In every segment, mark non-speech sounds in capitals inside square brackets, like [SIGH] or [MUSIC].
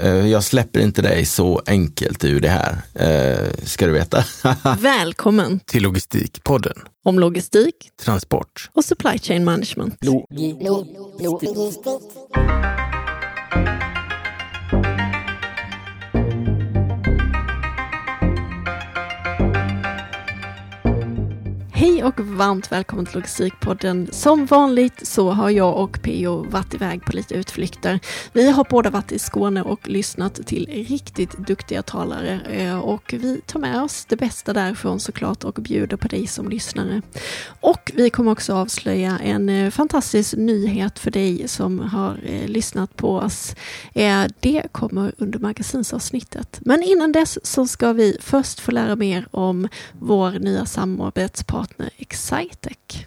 Eh, jag släpper inte dig så enkelt ur det här, eh, ska du veta. [LAUGHS] Välkommen till Logistikpodden. Om logistik, transport och supply chain management. Lo lo lo Hej och varmt välkommen till Logistikpodden. Som vanligt så har jag och PO varit iväg på lite utflykter. Vi har båda varit i Skåne och lyssnat till riktigt duktiga talare eh, och vi tar med oss det bästa därifrån såklart och bjuder på dig som lyssnare. Och vi kommer också avslöja en eh, fantastisk nyhet för dig som har eh, lyssnat på oss. Det kommer under magasinsavsnittet. Men innan dess så ska vi först få lära mer om vår nya samarbetspartner Excitec.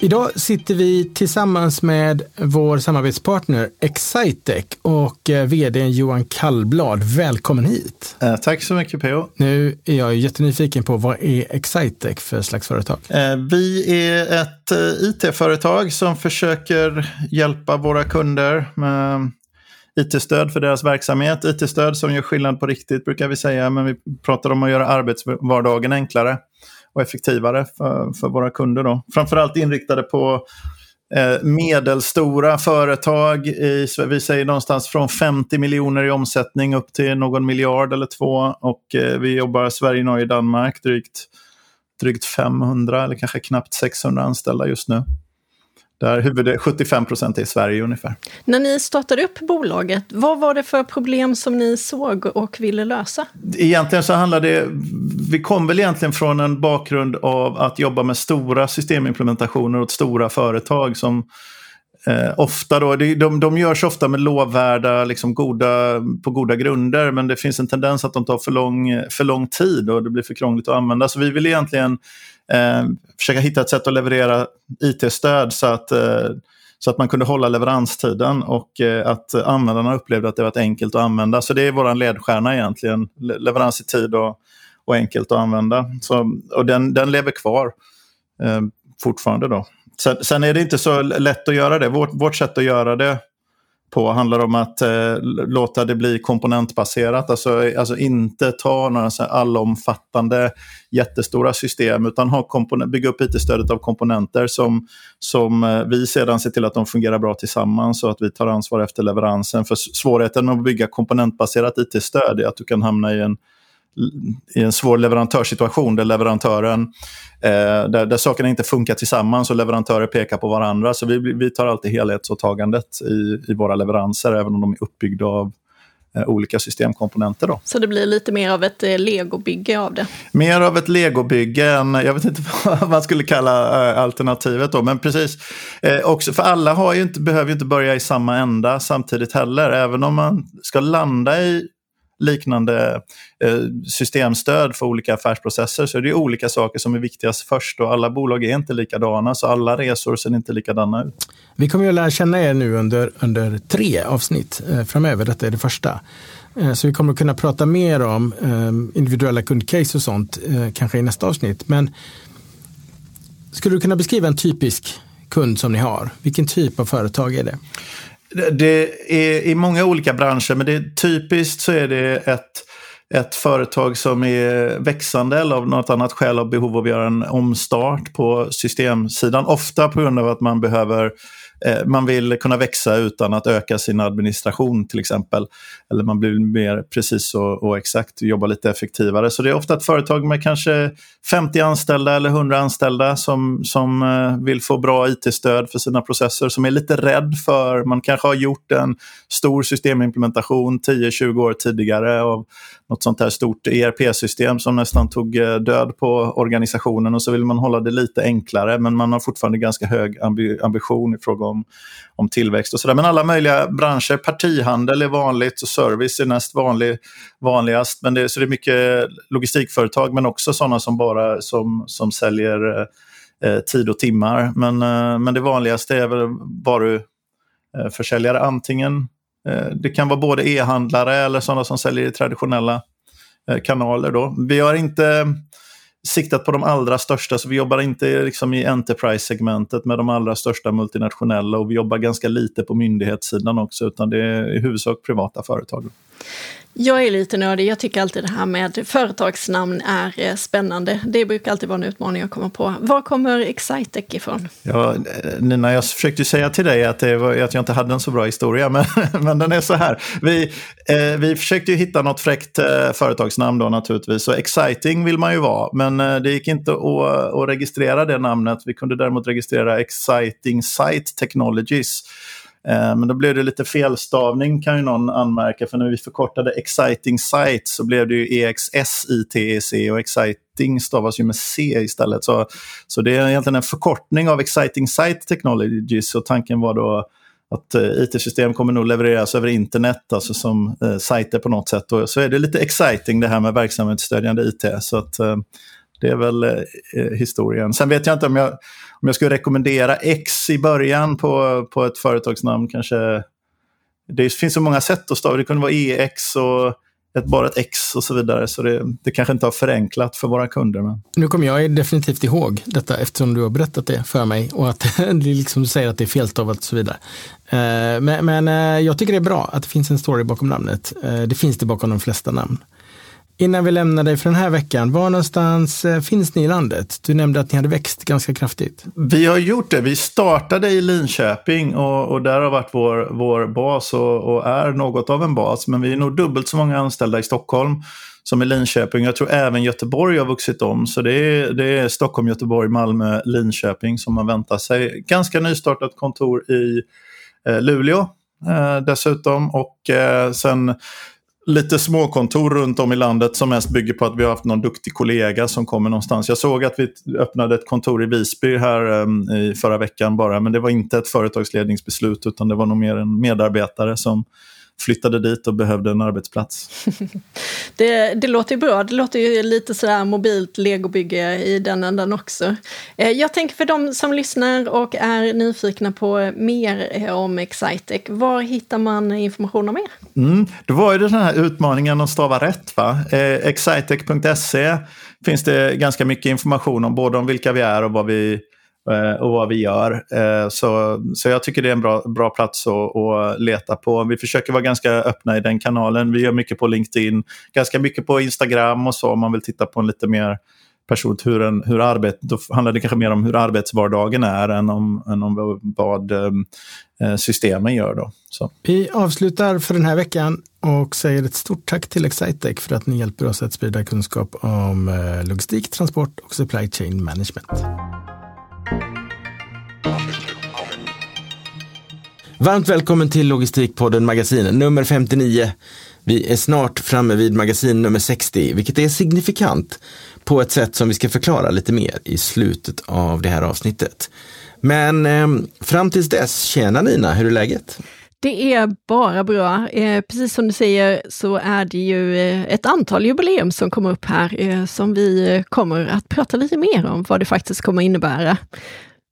Idag sitter vi tillsammans med vår samarbetspartner Excitec och eh, vd Johan Kallblad. Välkommen hit! Eh, tack så mycket PO. Nu är jag jättenyfiken på vad är Excitec för slags företag? Eh, vi är ett it-företag som försöker hjälpa våra kunder med IT-stöd för deras verksamhet. IT-stöd som gör skillnad på riktigt brukar vi säga, men vi pratar om att göra arbetsvardagen enklare och effektivare för, för våra kunder. Då. Framförallt inriktade på eh, medelstora företag. I, vi säger någonstans från 50 miljoner i omsättning upp till någon miljard eller två. Och eh, vi jobbar Sverige, Norge, Danmark drygt, drygt 500 eller kanske knappt 600 anställda just nu. Där huvudet, 75 procent är i Sverige ungefär. När ni startade upp bolaget, vad var det för problem som ni såg och ville lösa? Egentligen så handlade det, vi kom väl egentligen från en bakgrund av att jobba med stora systemimplementationer åt stora företag som eh, ofta då, de, de görs ofta med lovvärda, liksom goda, på goda grunder men det finns en tendens att de tar för lång, för lång tid och det blir för krångligt att använda. Så vi vill egentligen eh, försöka hitta ett sätt att leverera IT-stöd så att, eh, så att man kunde hålla leveranstiden och eh, att användarna upplevde att det var enkelt att använda. Så det är vår ledstjärna egentligen, leverans i tid och, och enkelt att använda. Så, och den, den lever kvar eh, fortfarande. då. Sen, sen, är det inte så lätt att göra det. Vårt, vårt sätt att göra det på handlar om att eh, låta det bli komponentbaserat. Alltså, alltså inte ta några så allomfattande jättestora system utan ha bygga upp IT-stödet av komponenter som, som eh, vi sedan ser till att de fungerar bra tillsammans och att vi tar ansvar efter leveransen. För svårigheten med att bygga komponentbaserat IT-stöd är att du kan hamna i en i en svår leverantörssituation där leverantören, eh, där, där sakerna inte funkar tillsammans och leverantörer pekar på varandra. Så vi, vi tar alltid helhetsåtagandet i, i våra leveranser, även om de är uppbyggda av eh, olika systemkomponenter. Då. Så det blir lite mer av ett eh, legobygge av det? Mer av ett legobygge än, jag vet inte [LAUGHS] vad man skulle kalla eh, alternativet då, men precis. Eh, också, för alla har ju inte, behöver ju inte börja i samma ända samtidigt heller, även om man ska landa i liknande eh, systemstöd för olika affärsprocesser så är det olika saker som är viktigast först och alla bolag är inte likadana så alla resor ser inte likadana ut. Vi kommer att lära känna er nu under, under tre avsnitt eh, framöver. Detta är det första. Eh, så vi kommer att kunna prata mer om eh, individuella kundcase och sånt eh, kanske i nästa avsnitt. Men skulle du kunna beskriva en typisk kund som ni har? Vilken typ av företag är det? Det är i många olika branscher, men det är typiskt så är det ett, ett företag som är växande eller av något annat skäl har behov av att göra en omstart på systemsidan. Ofta på grund av att man behöver Eh, Eh, man vill kunna växa utan att öka sin administration till exempel. Eller man blir mer precis och, och exakt, jobba lite effektivare. Så det är ofta ett företag med kanske 50 anställda eller 100 anställda som, som eh, vill få bra IT-stöd för sina processer, som är lite rädd för, man kanske har gjort en stor systemimplementation 10-20 år tidigare av något sånt här stort ERP-system som nästan tog eh, död på organisationen och så vill man hålla det lite enklare men man har fortfarande ganska hög ambition i fråga om, om tillväxt och sådär. Men alla möjliga branscher, partihandel är vanligt och service är näst vanlig, vanligast. Men det, så det är mycket logistikföretag men också sådana som bara som, som säljer eh, eh tid och timmar. Men, eh, men det vanligaste är väl varuförsäljare, eh, antingen eh, det kan vara både e-handlare eller sådana som säljer i traditionella kanaler. Då. Vi har inte siktat på de allra största, så vi jobbar inte liksom i Enterprise-segmentet med de allra största multinationella och vi jobbar ganska lite på myndighetssidan också, utan det är i huvudsak privata företag. Jag är lite nördig. Jag tycker alltid det här med företagsnamn är eh, spännande. Det brukar alltid vara en utmaning att komma på. Var kommer Excitec ifrån? Ja, eh, Nina, jag försökte säga till dig att, det var, att jag inte hade en så bra historia, [LAUGHS] men, men den är så här. Vi, eh, vi försökte hitta något fräckt eh, företagsnamn då naturligtvis, så Exciting vill man ju vara, men eh, det gick inte att, att registrera det namnet. Vi kunde däremot registrera Exciting Site Technologies. Eh, men då blev det lite felstavning kan ju någon anmärka, för när vi förkortade Exciting Site så blev det ju EXSITEC och Exciting stavas ju med C istället. Så, så det är egentligen en förkortning av Exciting Site Technologies och tanken var då att eh, IT-system kommer nog levereras över internet, alltså som eh, sajter på något sätt. Och så är det lite exciting det här med verksamhetsstödjande IT. Så att, eh, det är väl eh, historien. Sen vet jag inte om jag, om jag skulle rekommendera X i början på, på ett företagsnamn. Kanske, det finns så många sätt att stava. Det kunde vara EX och ett, bara ett X och så vidare. Så det, det kanske inte har förenklat för våra kunder. Men... Nu kommer jag definitivt ihåg detta eftersom du har berättat det för mig och att [LAUGHS] liksom du säger att det är felstavat och så vidare. Eh, men, men eh, jag tycker det är bra att det finns en story bakom namnet. Eh, det finns det bakom de flesta namn. Innan vi lämnar dig för den här veckan, var någonstans eh, finns ni i landet? Du nämnde att ni hade växt ganska kraftigt. Vi har gjort det. Vi startade i Linköping och, och där har varit vår, vår bas och, och, är något av en bas. Men vi är nog dubbelt så många anställda i Stockholm som i Linköping. Jag tror även Göteborg har vuxit om. Så det är, det är Stockholm, Göteborg, Malmö, Linköping som man väntar sig. Ganska nystartat kontor i eh, Luleå eh, dessutom. Och eh, sen lite småkontor runt om i landet som mest bygger på att vi har haft någon duktig kollega som kommer någonstans. Jag såg att vi öppnade ett kontor i Visby här um, i förra veckan bara, men det var inte ett företagsledningsbeslut utan det var nog mer en medarbetare som flyttade dit och behövde en arbetsplats. [LAUGHS] det, det låter ju bra. Det låter ju lite sådär mobilt legobygge i den ändan också. Eh, jag tänker för de som lyssnar och är nyfikna på mer eh, om Excitec, var hittar man information om er? Mm, det var ju den här utmaningen att stava rätt. Va? Eh, Excitec.se finns det ganska mycket information om, både om vilka vi är och vad vi Eh, och vad vi gör. Eh, så, så jag tycker det är en bra, bra plats att, att leta på. Vi försöker vara ganska öppna i den kanalen. Vi gör mycket på LinkedIn, ganska mycket på Instagram och så om man vill titta på en lite mer personligt hur, en, hur arbet, då handlar det kanske mer om hur arbetsvardagen är än om, än om vad eh, eh, systemen gör. Då. Så. Vi avslutar för den här veckan och säger ett stort tack till Excitec för att ni hjälper oss att sprida kunskap om logistik, transport och supply chain management. Varmt välkommen till Logistikpodden Magasin nummer 59. Vi är snart framme vid magasin nummer 60, vilket är signifikant på ett sätt som vi ska förklara lite mer i slutet av det här avsnittet. Men eh, fram tills dess, tjena Nina, hur är läget? Det är bara bra. Eh, precis som du säger så är det ju eh, ett antal jubileum som kommer upp här eh, som vi eh, kommer att prata lite mer om vad det faktiskt kommer innebära.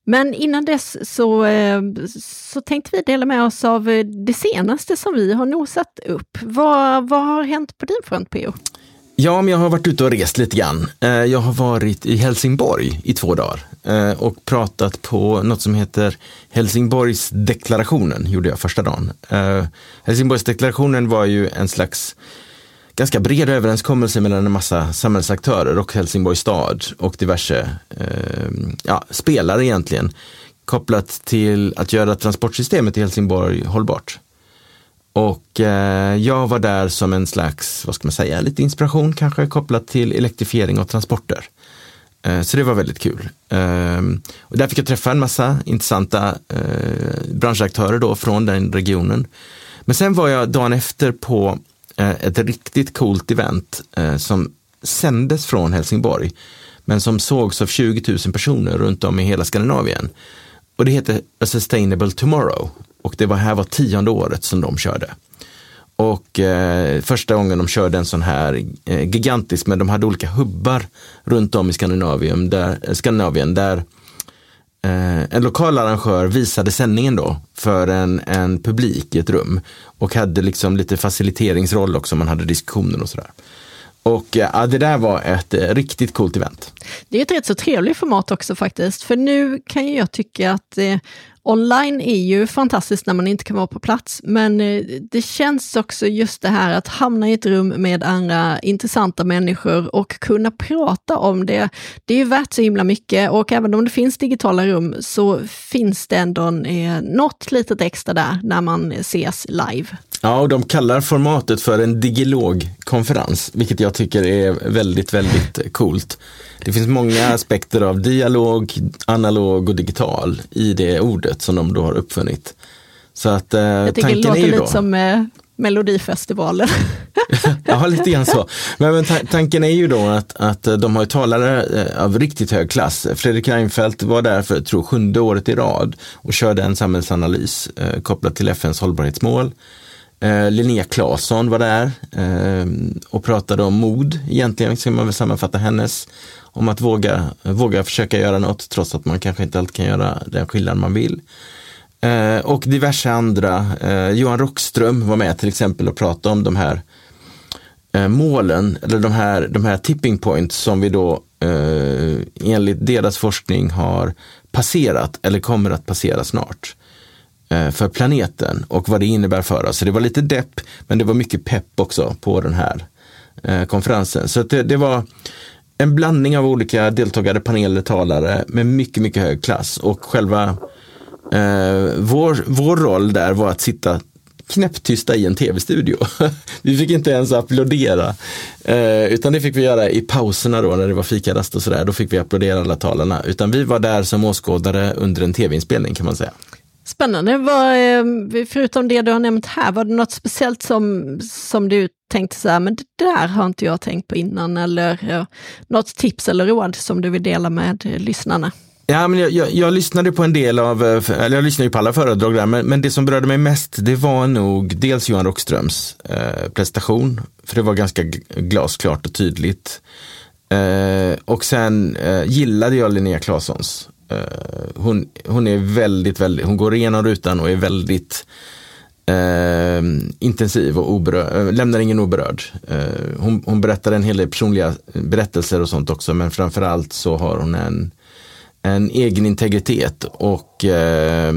Men innan dess så, eh, så tänkte vi dela med oss av eh, det senaste som vi har nosat upp. Vad, vad har hänt på din front, P.O.? Ja, men jag har varit ute och rest lite grann. Eh, jag har varit i Helsingborg i två dagar och pratat på något som heter Helsingborgsdeklarationen, gjorde jag första dagen. Helsingborgsdeklarationen var ju en slags ganska bred överenskommelse mellan en massa samhällsaktörer och Helsingborgs stad och diverse eh, ja, spelare egentligen kopplat till att göra transportsystemet i Helsingborg hållbart. Och eh, jag var där som en slags, vad ska man säga, lite inspiration kanske kopplat till elektrifiering av transporter. Eh, så det var väldigt kul. Eh, och där fick jag träffa en massa intressanta eh, branschaktörer då från den regionen. Men sen var jag dagen efter på Eh, ett riktigt coolt event eh, som sändes från Helsingborg, men som sågs av 20 000 personer runt om i hela Skandinavien. Och det heter A Sustainable Tomorrow och det var här var tionde året som de körde. Och eh, första gången de körde en sån här eh, gigantisk, men de hade olika hubbar runt om i Skandinavien där, Skandinavien, där Eh, en lokal arrangör visade sändningen då för en, en publik i ett rum och hade liksom lite faciliteringsroll också, man hade diskussioner och sådär. Och eh, ja, det där var ett eh, riktigt coolt event. Det är ett rätt så trevligt format också faktiskt, för nu kan jag tycka att eh, online är ju fantastiskt när man inte kan vara på plats, men eh, det känns också just det här att hamna i ett rum med andra intressanta människor och kunna prata om det. Det är ju värt så himla mycket och även om det finns digitala rum så finns det ändå eh, något litet extra där när man ses live. Ja, och de kallar formatet för en digilogkonferens, vilket jag tycker är väldigt, väldigt coolt. Det finns många aspekter av dialog, analog och digital i det ordet som de då har uppfunnit. Så att eh, jag tanken det låter lite som eh, Melodifestivalen. [LAUGHS] ja, lite grann så. Men, men ta- tanken är ju då att, att de har talare eh, av riktigt hög klass. Fredrik Reinfeldt var där för, tror sjunde året i rad och körde en samhällsanalys eh, kopplat till FNs hållbarhetsmål. Eh, Linnea Claesson var där eh, och pratade om mod, egentligen ska man väl sammanfatta hennes, om att våga, våga försöka göra något trots att man kanske inte alltid kan göra den skillnad man vill. Eh, och diverse andra, eh, Johan Rockström var med till exempel och pratade om de här eh, målen, eller de här, de här tipping points som vi då eh, enligt deras forskning har passerat eller kommer att passera snart eh, Eh, för planeten och vad det innebär för oss. Så det var lite depp, men det var mycket pepp också på den här eh, konferensen. Så att det, det var en blandning av olika deltagare, paneler, talare med mycket, mycket hög klass och själva eh, vår, vår roll där var att sitta knäpptysta i en tv-studio. [LAUGHS] vi fick inte ens applådera, eh, utan det fick vi göra i pauserna då när det var fikarast och sådär. Då fick vi applådera alla talarna, utan vi var där som åskådare under en tv-inspelning kan man säga. Spännande. Vad, eh, förutom det du har nämnt här, var det något speciellt som, som du tänkte så här, men det där har inte jag tänkt på innan, eller eh, något tips eller råd som du vill dela med eh, lyssnarna? Ja, men jag, jag, jag lyssnade på en del av, eller jag lyssnade ju på alla föredrag där, men, men det som berörde mig mest, det var nog dels Johan Rockströms eh, prestation, för det var ganska glasklart och tydligt. Eh, och sen eh, gillade jag Linnea Claessons. Eh, hon, hon är väldigt, väldigt, hon går igenom rutan och är väldigt eh, intensiv och oberörd, eh, lämnar ingen oberörd. Eh, hon, hon berättar en hel del personliga berättelser och sånt också, men framförallt så har hon en en egen integritet och eh,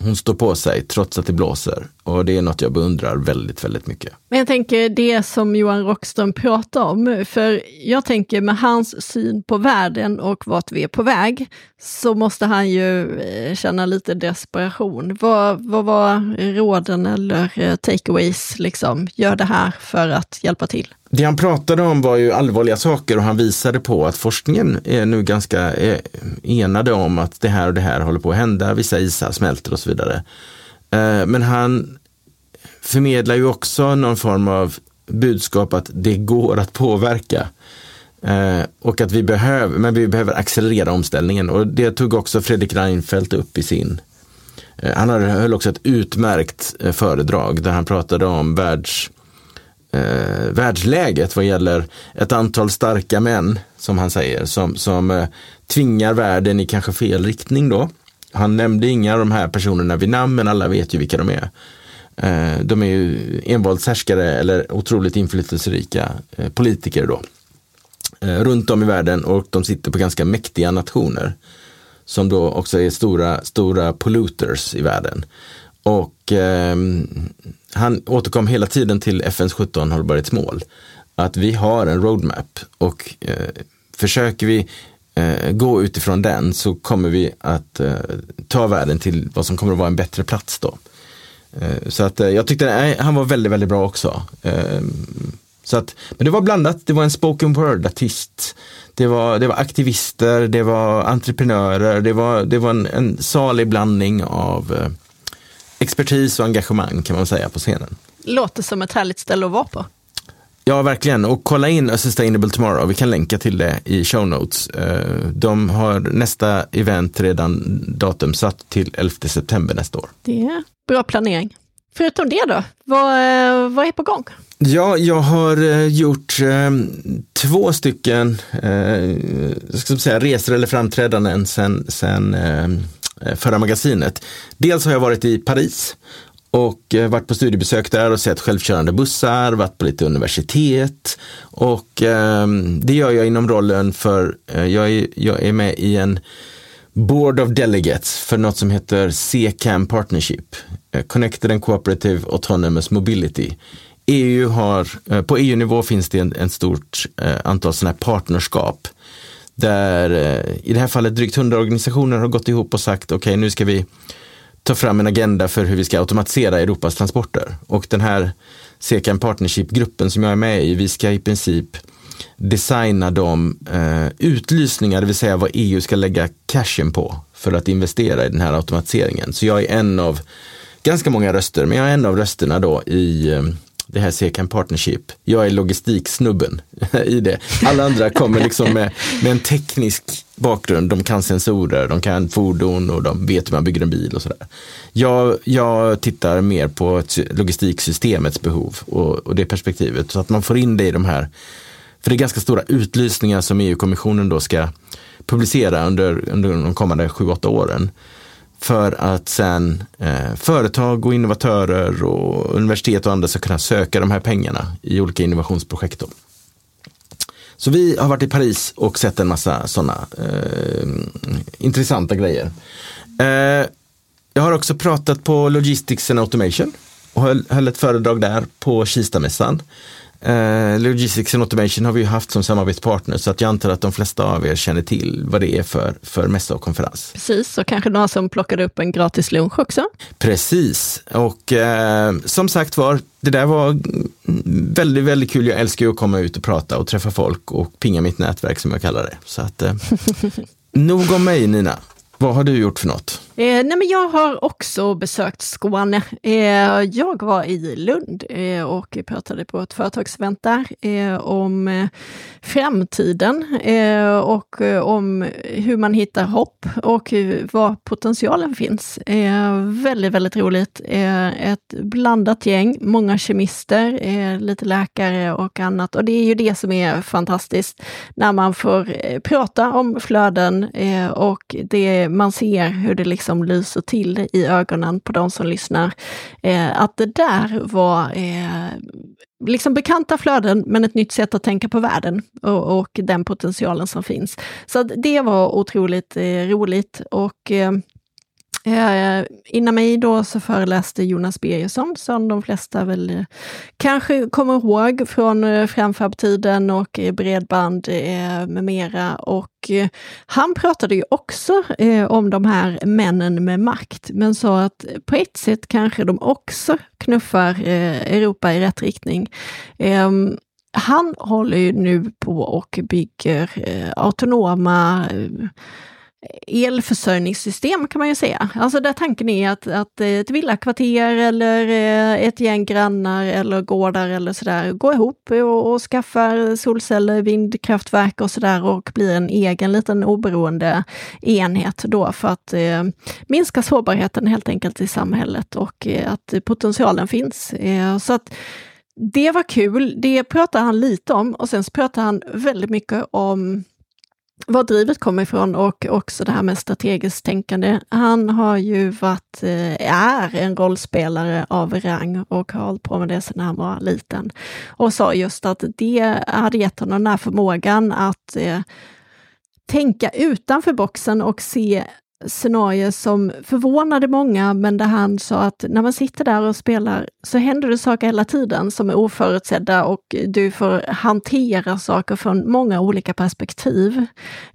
hon står på sig trots att det blåser. Och det är något jag beundrar väldigt, väldigt mycket. Men jag tänker det som Johan Rockström pratar om, för jag tänker med hans syn på världen och vart vi är på väg, så måste han ju eh, känna lite desperation. Vad, vad var råden eller eh, takeaways, liksom, gör det här för att hjälpa till? Det han pratade om var ju allvarliga saker och han visade på att forskningen är nu ganska eh, enade om att det här och det här håller på att hända, vissa isar smälter och så vidare. Men han förmedlar ju också någon form av budskap att det går att påverka. Eh, och att vi behöver, men vi behöver accelerera omställningen och det tog också Fredrik Reinfeldt upp i sin eh, han höll också ett utmärkt eh, föredrag där han pratade om världs, eh, världsläget vad gäller ett antal starka män, som han säger, som, som eh, tvingar världen i kanske fel riktning då. Han nämnde inga av de här personerna vid namn, men alla vet ju vilka de är. Eh, de är ju envåldshärskare eller otroligt inflytelserika eh, politiker då. Eh, runt om i världen och de sitter på ganska mäktiga nationer. Som då också är stora, stora polluters i världen. Och eh, han återkom hela tiden till FNs 17 hållbarhetsmål. Att vi har en roadmap och eh, försöker vi eh, gå utifrån den så kommer vi att eh, ta världen till vad som kommer att vara en bättre plats då. Eh, så att eh, jag tyckte nej, han var väldigt, väldigt bra också. Ehm, så att, men det var blandat, det var en spoken word-artist, det var, det var aktivister, det var entreprenörer, det var, det var en, en salig blandning av eh, expertis och engagemang kan man säga på scenen. Låter som ett härligt ställe att vara på. Ja, verkligen. Och kolla in A Sustainable Tomorrow. Vi kan länka till det i show notes. Eh, De har nästa event redan datum satt till 11 september nästa år. Det är bra planering. Förutom det då, vad, eh, vad är på gång? Ja, jag har eh, gjort eh, två stycken eh, ska säga, resor eller framträdanden sen, sen eh, förra magasinet. Dels har jag varit i Paris och eh, varit på studiebesök där och sett självkörande bussar, varit på lite universitet och eh, det gör jag inom rollen för, eh, jag, är, jag är med i en Board of Delegates för något som heter CCAM Partnership, Eh, Connected and Cooperative Autonomous Mobility. EU har, eh, på EU-nivå finns det en, en stort eh, antal sådana här partnerskap där i det här fallet drygt 100 organisationer har gått ihop och sagt okej okay, nu ska vi ta fram en agenda för hur vi ska automatisera Europas transporter. Och den här Sekan Partnership-gruppen som jag är med i, vi ska i princip designa de eh, utlysningar, det vill säga vad EU ska lägga cashen på för att investera i den här automatiseringen. Så jag är en av ganska många röster, men jag är en av rösterna då i eh, det här sekan Partnership. Jag är logistiksnubben [LAUGHS] i det. Alla andra kommer liksom med, med en teknisk bakgrund. De kan sensorer, de kan fordon och de vet hur man bygger en bil och sådär. Jag, jag tittar mer på logistiksystemets behov och, och det perspektivet så att man får in det i de här för det är ganska stora utlysningar som EU-kommissionen då ska publicera under, under de kommande 7-8 åren. För att sen eh, företag och innovatörer och universitet och andra ska kunna söka de här pengarna i olika innovationsprojekt. Då. Så vi har varit i Paris och sett en massa sådana eh, intressanta grejer. Eh, jag har också pratat på Logistics and Automation och höll, höll ett föredrag där på Kistamässan. Eh, Logistics and Automation har vi haft som samarbetspartner så att jag antar att de flesta av er känner till vad det är för, för mässa och konferens. Precis, och kanske några som plockade upp en gratis lunch också. Precis, och eh, som sagt var, det där var väldigt, väldigt kul. Jag älskar ju att komma ut och prata och träffa folk och pinga mitt nätverk som jag kallar det. Så att, eh, [LAUGHS] nog om mig Nina. Vad har du gjort för något? Eh, nej men jag har också besökt Skåne. Eh, jag var i Lund eh, och pratade på ett företagsevent där eh, om eh, framtiden eh, och eh, om hur man hittar hopp och var potentialen finns. Eh, väldigt, väldigt roligt. Eh, ett blandat gäng, många kemister, lite läkare och annat. Och det är ju det som är fantastiskt när man får prata om flöden och det, man ser hur det liksom liksom lyser till i ögonen på de som lyssnar. Eh, att det där var eh, liksom bekanta flöden, men ett nytt sätt att tänka på världen och, och den potentialen som finns. Så det var otroligt eh, roligt och eh, eh, innan mig då så föreläste Jonas Birgersson, som de flesta väl eh, kanske kommer ihåg från eh, Framfab-tiden och eh, bredband eh, med mera. Och eh, han pratade ju också om de här männen med makt, men sa att på ett sätt kanske de också knuffar Europa i rätt riktning. Ehm, han håller ju nu på och bygger autonoma elförsörjningssystem kan man ju säga. Alltså där tanken är att, att eh, ett villakvarter eller eh, ett gäng grannar eller gårdar eller sådär går ihop och, och skaffar solceller, vindkraftverk och sådär och blir en egen liten oberoende enhet då för att eh, minska sårbarheten helt enkelt i samhället och eh, att potentialen finns. Eh, så att det var kul, det pratar han lite om och sen så pratar han väldigt mycket om var drivet kommer ifrån och också det här med strategiskt tänkande. Han har ju varit, eh, är en rollspelare av rang och har hållit på med det sedan han var liten. Och sa just att det hade gett honom den här förmågan att eh, tänka utanför boxen och se scenario som förvånade många, men där han sa att när man sitter där och spelar så händer det saker hela tiden som är oförutsedda och du får hantera saker från många olika perspektiv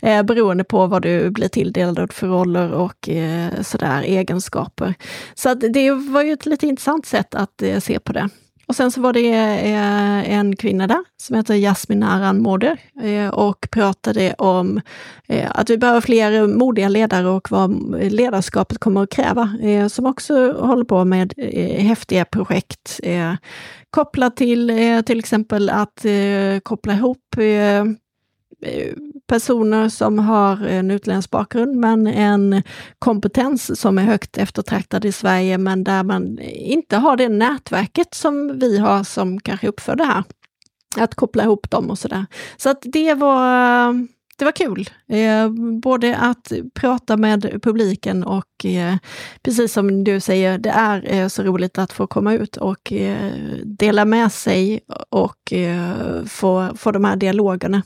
eh, beroende på vad du blir tilldelad för roller och eh, sådär egenskaper. Så att det var ju ett lite intressant sätt att eh, se på det. Och sen så var det eh, en kvinna där som heter Jasmin Aran Moder eh, och pratade om eh, att vi behöver fler modiga ledare och vad ledarskapet kommer att kräva. Som också håller på med häftiga projekt kopplat till till exempel att koppla ihop personer som har eh, en utländsk bakgrund, men en kompetens som är högt eftertraktad i Sverige, men där man inte har det nätverket som vi har som kanske uppför det här. Att koppla ihop dem och sådär. Så att det var det var kul. Eh, både att prata med publiken och eh, precis som du säger, det är eh, så roligt att få komma ut och eh, dela med sig och eh, få, få de här dialogerna.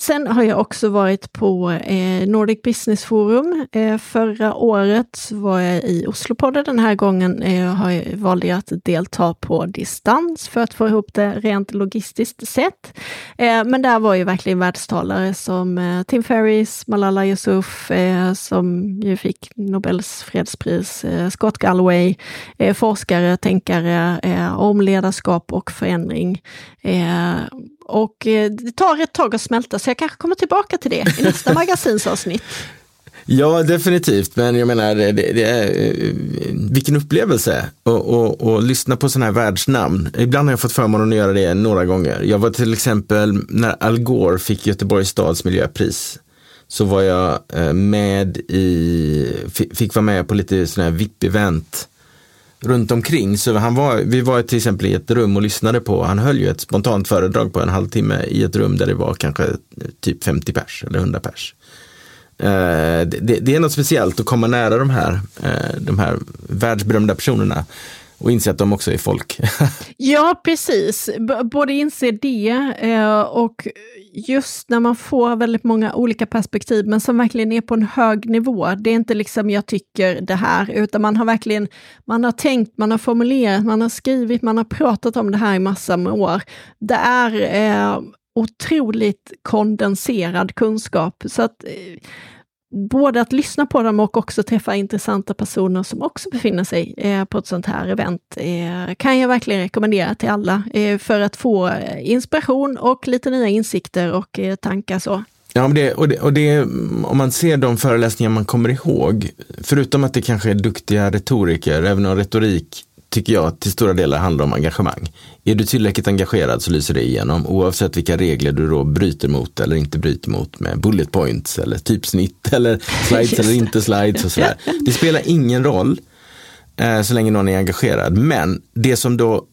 Sen har jag också varit på eh, Nordic Business Forum. Eh, förra året var jag i Oslopodden. Den här gången eh, har jag, valde jag att delta på distans för att få ihop det rent logistiskt sett. Eh, men där var ju verkligen världstalare som eh, Tim Ferris, Malala Yousuf, eh, som ju fick Nobels fredspris, Scott Galloway, forskare, tänkare om ledarskap och förändring. Och eh, det tar ett tag att smälta, så jag kanske kommer tillbaka till det i nästa [LAUGHS] magasinsavsnitt. Ja, definitivt. Men jag menar, det, det är, eh, vilken upplevelse att lyssna på sådana här världsnamn. Ibland har jag fått förmånen att göra det några gånger. Jag var till exempel, när Al Gore fick Göteborgs stads miljöpris, så var jag eh, med i, fick vara med på lite sådana här VIP-event runt omkring. Så han var, vi var till exempel i ett rum och lyssnade på, han höll ju ett spontant föredrag på en halvtimme i ett rum där det var kanske eh, typ 50 pers eller 100 pers. Eh, det, det, är något speciellt att komma nära de här, eh, de här världsberömda personerna och inse att de också är folk. [LAUGHS] ja, precis. B både inse det eh, och just när man får väldigt många olika perspektiv, men som verkligen är på en hög nivå. Det är inte liksom jag tycker det här, utan man har verkligen, man har tänkt, man har formulerat, man har skrivit, man har pratat om det här i massa år. Det är eh, otroligt kondenserad kunskap. Så att eh, både att lyssna på dem och också träffa intressanta personer som också befinner sig eh, på ett sånt här event eh, kan jag verkligen rekommendera till alla eh, för att få eh, inspiration och lite nya insikter och eh, tankar så. Ja, det, och det, och det, om man ser de föreläsningar man kommer ihåg, förutom att det kanske är duktiga retoriker, även om retorik tycker jag till stora delar handlar om engagemang. Är du tillräckligt engagerad så lyser det igenom oavsett vilka regler du då bryter mot eller inte bryter mot med bullet points eller typsnitt [LAUGHS] eller slides eller inte slides och sådär. Det spelar ingen roll eh, så länge någon är engagerad. Men det som då,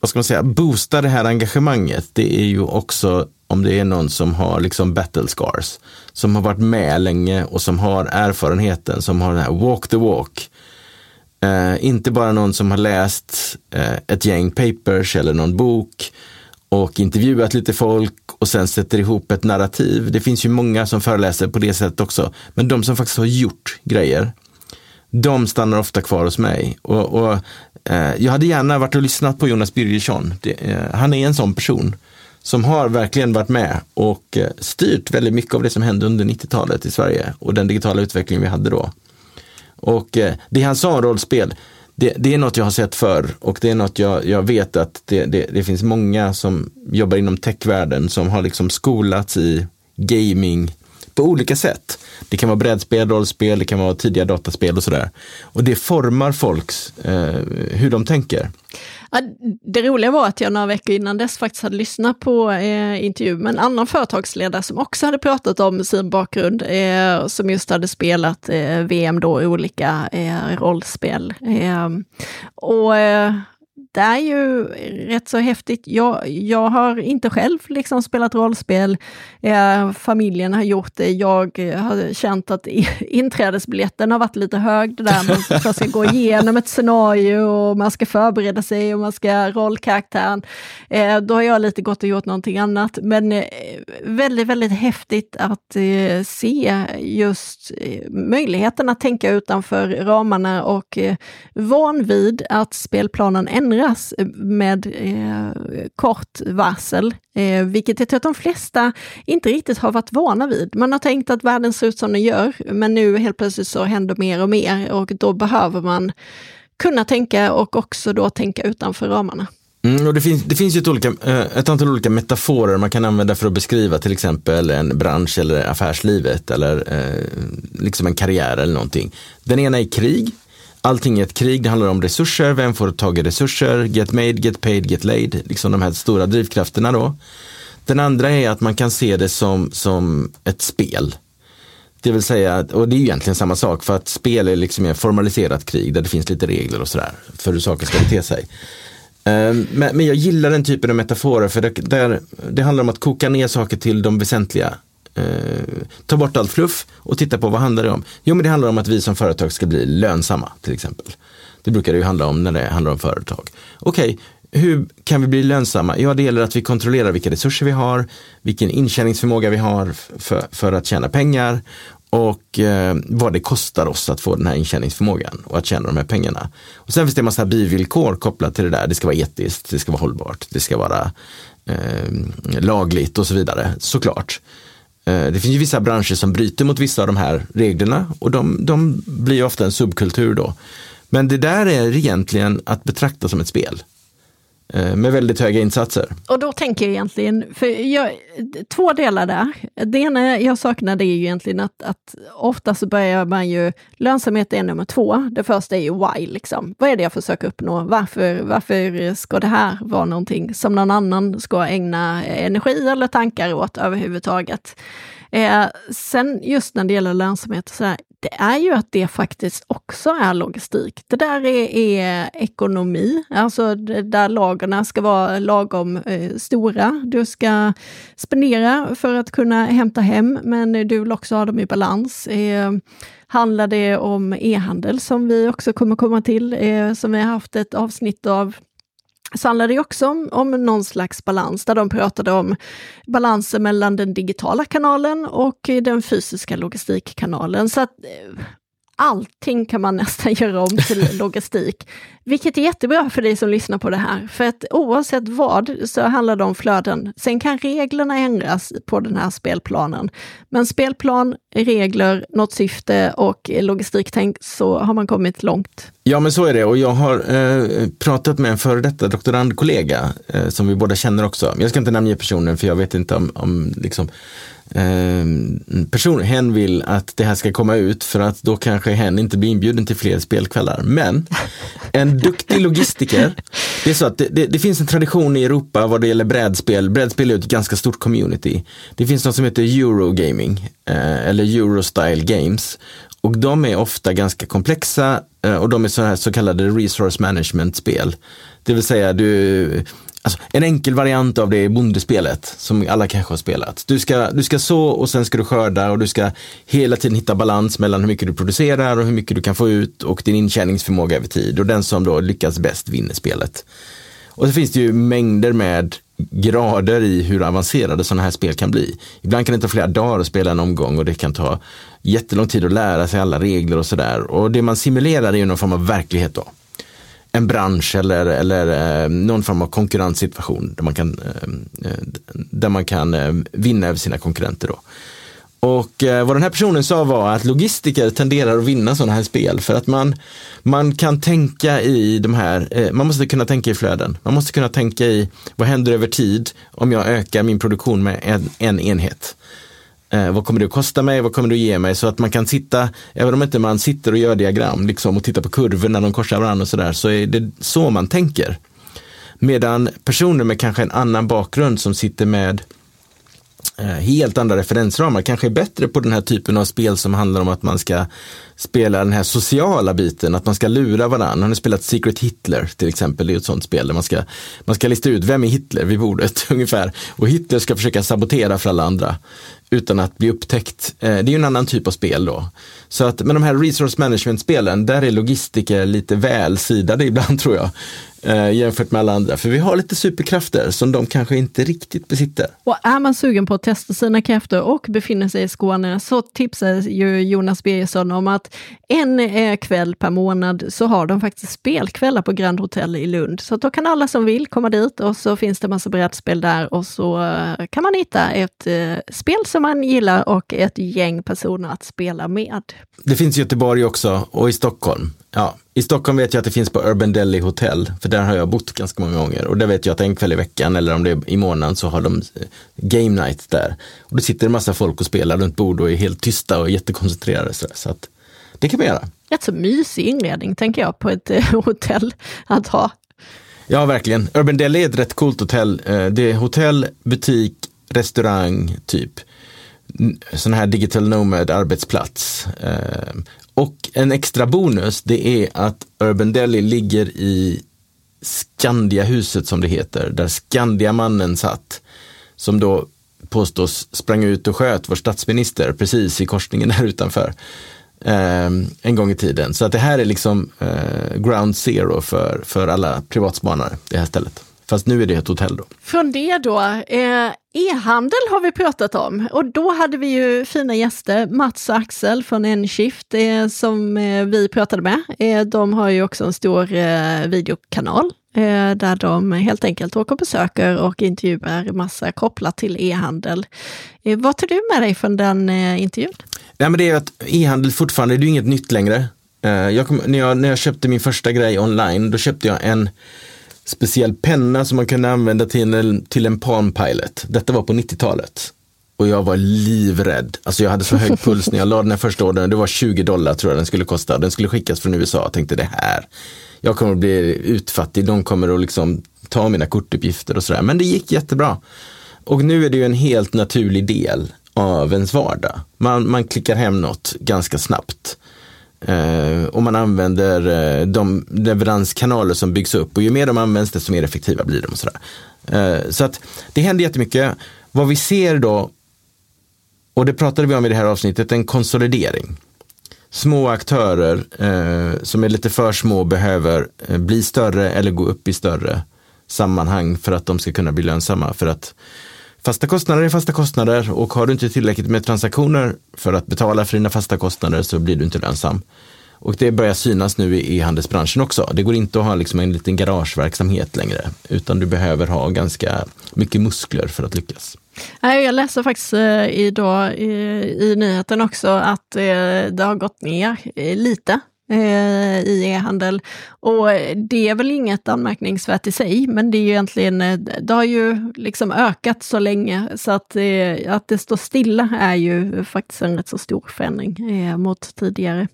vad ska man säga, boostar det här engagemanget, det är ju också om det är någon som har liksom battle scars, som har varit med länge och som har erfarenheten, som har den här walk the walk Eh, inte bara någon som har läst eh, ett gäng papers eller någon bok och intervjuat lite folk och sen sätter ihop ett narrativ. Det finns ju många som föreläser på det sättet också. Men de som faktiskt har gjort grejer, de stannar ofta kvar hos mig. Och, och eh, jag hade gärna varit och lyssnat på Jonas Birgersson. Det, eh, han är en sån person som har verkligen varit med och eh, styrt väldigt mycket av det som hände under 90-talet i Sverige och den digitala utveckling vi hade då. Och eh, det han sa om rollspel, det, det, är något jag har sett förr och det är något jag, jag vet att det, det, det finns många som jobbar inom techvärlden som har liksom skolats i gaming på olika sätt. Det kan vara brädspel, rollspel, det kan vara tidiga dataspel och sådär. Och det formar folks, eh, hur de tänker. Ja, det roliga var att jag några veckor innan dess faktiskt hade lyssnat på eh, intervju med en annan företagsledare som också hade pratat om sin bakgrund, eh, som just hade spelat eh, VM då i olika eh, rollspel. Eh, och eh, det är ju rätt så häftigt. Jag, jag har inte själv liksom spelat rollspel. Eh, familjen har gjort det. Jag har känt att [LAUGHS] inträdesbiljetten har varit lite hög. Det där man först ska gå igenom ett scenario och man ska förbereda sig och man ska rollkaraktären. Eh, då har jag lite gått och gjort någonting annat. Men eh, väldigt, väldigt häftigt att eh, se just eh, möjligheten att tänka utanför ramarna och eh, van vid att spelplanen ändras ändras med eh, kort varsel, eh, vilket jag tror att de flesta inte riktigt har varit vana vid. Man har tänkt att världen ser ut som den gör, men nu helt plötsligt så händer mer och mer och då behöver man kunna tänka och också då tänka utanför ramarna. Mm, och det, finns, det finns ju ett, olika, eh, ett antal olika metaforer man kan använda för att beskriva till exempel en bransch eller affärslivet eller eh, liksom en karriär eller någonting. Den ena är krig, allting är ett krig, det handlar om resurser, vem får tag i resurser, get made, get paid, get laid, liksom de här stora drivkrafterna då. Den andra är att man kan se det som, som ett spel. Det vill säga, och det är egentligen samma sak, för att spel är liksom ett formaliserat krig där det finns lite regler och sådär för hur saker ska bete sig. Ehm, men, men jag gillar den typen av metaforer för det, där, det handlar om att koka ner saker till de väsentliga. Eh, ta bort allt fluff och titta på vad handlar det om? Jo men det handlar om att vi som företag ska bli lönsamma till exempel. Det brukar det ju handla om när det handlar om företag. Okej, hur kan vi bli lönsamma? Ja, det gäller att vi kontrollerar vilka resurser vi har, vilken intjäningsförmåga vi har för, för att tjäna pengar och eh, vad det kostar oss att få den här intjäningsförmågan och att tjäna de här pengarna. Och sen finns det en massa bivillkor kopplat till det där. Det ska vara etiskt, det ska vara hållbart, det ska vara eh, lagligt och så vidare, såklart. Eh, det finns ju vissa branscher som bryter mot vissa av de här reglerna och de, de blir ofta en subkultur då. Men det där är egentligen att betrakta som ett spel Eh, med väldigt höga insatser. Och då tänker jag egentligen, för jag, två delar där. Det ena jag saknar är ju egentligen att, att ofta så börjar man ju, lönsamhet är nummer två. Det första är ju why, liksom. Vad är det jag försöker uppnå? Varför, varför ska det här vara någonting som någon annan ska ägna energi eller tankar åt överhuvudtaget? Eh, sen just när det gäller lönsamhet, så här, det är ju att det faktiskt också är logistik. Det där är, är ekonomi, alltså där lagren ska vara lagom eh, stora. Du ska spendera för att kunna hämta hem, men du vill också ha dem i balans. Eh, handlar det om e-handel som vi också kommer komma till, eh, som vi har haft ett avsnitt av så handlade det också om, om någon slags balans, där de pratade om balansen mellan den digitala kanalen och den fysiska logistikkanalen. Så att eh, allting kan man [LAUGHS] nästan göra om till logistik. Vilket är jättebra för dig som lyssnar på det här, för att oavsett vad så handlar det om flöden. Sen kan reglerna ändras på den här spelplanen. Men spelplan, regler, något syfte och logistiktänk så har man kommit långt. Ja men så är det och jag har eh, pratat med en före detta doktorandkollega eh, som vi båda känner också. Jag ska inte namnge personen för jag vet inte om, om liksom, Ehm, person, hen vill att det här ska komma ut för att då kanske hen inte blir inbjuden till fler spelkvällar. Men en duktig logistiker, det är så att det, det, det finns en tradition i Europa vad det gäller brädspel. Brädspel är ett ganska stort community. Det finns något som heter Eurogaming eh, eller Eurostyle Games. Och de är ofta ganska komplexa eh, och de är så, här så kallade resource management-spel. Det vill säga du, alltså en enkel variant av det är bondespelet som alla kanske har spelat. Du ska, du ska så och sen ska du skörda och du ska hela tiden hitta balans mellan hur mycket du producerar och hur mycket du kan få ut och din intjäningsförmåga över tid. Och den som då lyckas bäst vinner spelet. Och så finns det ju mängder med grader i hur avancerade sådana här spel kan bli. Ibland kan det ta flera dagar att spela en omgång och det kan ta jättelång tid att lära sig alla regler och sådär. Och det man simulerar är ju någon form av verklighet då. En bransch eller, eller eh, någon form av konkurrenssituation där man kan, eh, eh, där man kan vinna över sina konkurrenter. Då. Och vad den här personen sa var att logistiker tenderar att vinna sådana här spel för att man, man kan tänka i de här, man måste kunna tänka i flöden. Man måste kunna tänka i vad händer över tid om jag ökar min produktion med en, en enhet. Eh, vad kommer det att kosta mig? Vad kommer det att ge mig? Så att man kan sitta, även om inte man sitter och gör diagram liksom, och tittar på kurvor när de korsar varandra och sådär, så är det så man tänker. Medan personer med kanske en annan bakgrund som sitter med eh, helt andra referensramar kanske är bättre på den här typen av spel som handlar om att man ska spela den här sociala biten, att man ska lura varandra. Har ni spelat Secret Hitler till exempel? Det är ett sånt spel där man ska, man ska lista ut vem är Hitler vid bordet [LAUGHS] ungefär. Och Hitler ska försöka sabotera för alla andra utan att bli upptäckt. Eh, det är ju en annan typ av spel då. Så att med de här resource management-spelen, där är logistiker lite väl sidade ibland [LAUGHS] tror jag eh, Jämfört med alla andra. För vi har lite superkrafter som de kanske inte riktigt besitter. Och är man sugen på att testa sina krafter och befinner sig i Skåne så tipsar ju Jonas Birgersson om att en eh, kväll per månad så har de faktiskt spelkvällar på Grand Hotel i Lund. Så då kan alla som vill komma dit och så finns det massa brädspel där och så eh, kan man hitta ett eh, spel som man gillar och ett gäng personer att spela med. Det finns i Göteborg också och i Stockholm. Ja, I Stockholm vet jag att det finns på Urban Deli Hotel, för där har jag bott ganska många gånger. Och där vet jag att en kväll i veckan eller om det är i månaden så har de eh, game night där. Och då sitter en massa folk och spelar runt bord och är helt tysta och jättekoncentrerade. Så, så att det kan man göra. Rätt så mysig inredning tänker jag på ett eh, [LAUGHS] hotell att ha. Ja, verkligen. Urban Deli är ett rätt coolt hotell. Eh, Det är hotell, butik, restaurang, typ. Sån här digital nomad arbetsplats. Och en extra bonus, det är att Urban Deli ligger i Skandiahuset som det heter, där Skandiamannen satt, som då påstås sprang ut och sköt vår statsminister precis i korsningen där utanför. Eh, en gång i tiden. Så att det här är liksom eh, ground zero för, för alla privatspanare, det här stället. Fast nu är det ett hotell då. Från det då, eh, e-handel har vi pratat om och då hade vi ju fina gäster, Mats och Axel från Enshift eh, som eh, vi pratade med. Eh, de har ju också en stor eh, videokanal eh, där de helt enkelt åker och besöker och intervjuar massa kopplat till e-handel. Eh, vad tar du med dig från den eh, intervjun? Nej, men det är att e-handel fortfarande, det är ju inget nytt längre. Eh, jag kom, när, jag, när jag köpte min första grej online, då köpte jag en speciell penna som man kunde använda till en, till en Palm Pilot. Detta var på 90-talet. Och jag var livrädd. Alltså jag hade så hög puls när jag la den här första ordern. Det var 20 dollar tror jag den skulle kosta. Den skulle skickas från USA. Jag tänkte det här, jag kommer att bli utfattig. De kommer att liksom ta mina kortuppgifter och sådär. Men det gick jättebra. Och nu är det ju en helt naturlig del av ens vardag. Man, man klickar hem något ganska snabbt. Uh, och man använder uh, de leveranskanaler som byggs upp och ju mer de används desto mer effektiva blir de. Och sådär. Uh, så att det händer jättemycket. Vad vi ser då, och det pratade vi om i det här avsnittet, en konsolidering. Små aktörer som är lite för små behöver bli större eller gå upp i större sammanhang för att de ska kunna bli lönsamma. För att Fasta kostnader är fasta kostnader och har du inte tillräckligt med transaktioner för att betala för dina fasta kostnader så blir du inte lönsam. Och det börjar synas nu i e-handelsbranschen också. Det går inte att ha liksom en liten garageverksamhet längre, utan du behöver ha ganska mycket muskler för att lyckas. Jag läser faktiskt eh, idag i, i nyheten också att eh, det har gått ner eh, lite i e-handel. Och eh, det är väl inget anmärkningsvärt i sig, men det är ju egentligen, eh, det har ju liksom ökat så länge så att, eh, att det står stilla är ju faktiskt en rätt så stor förändring mot tidigare.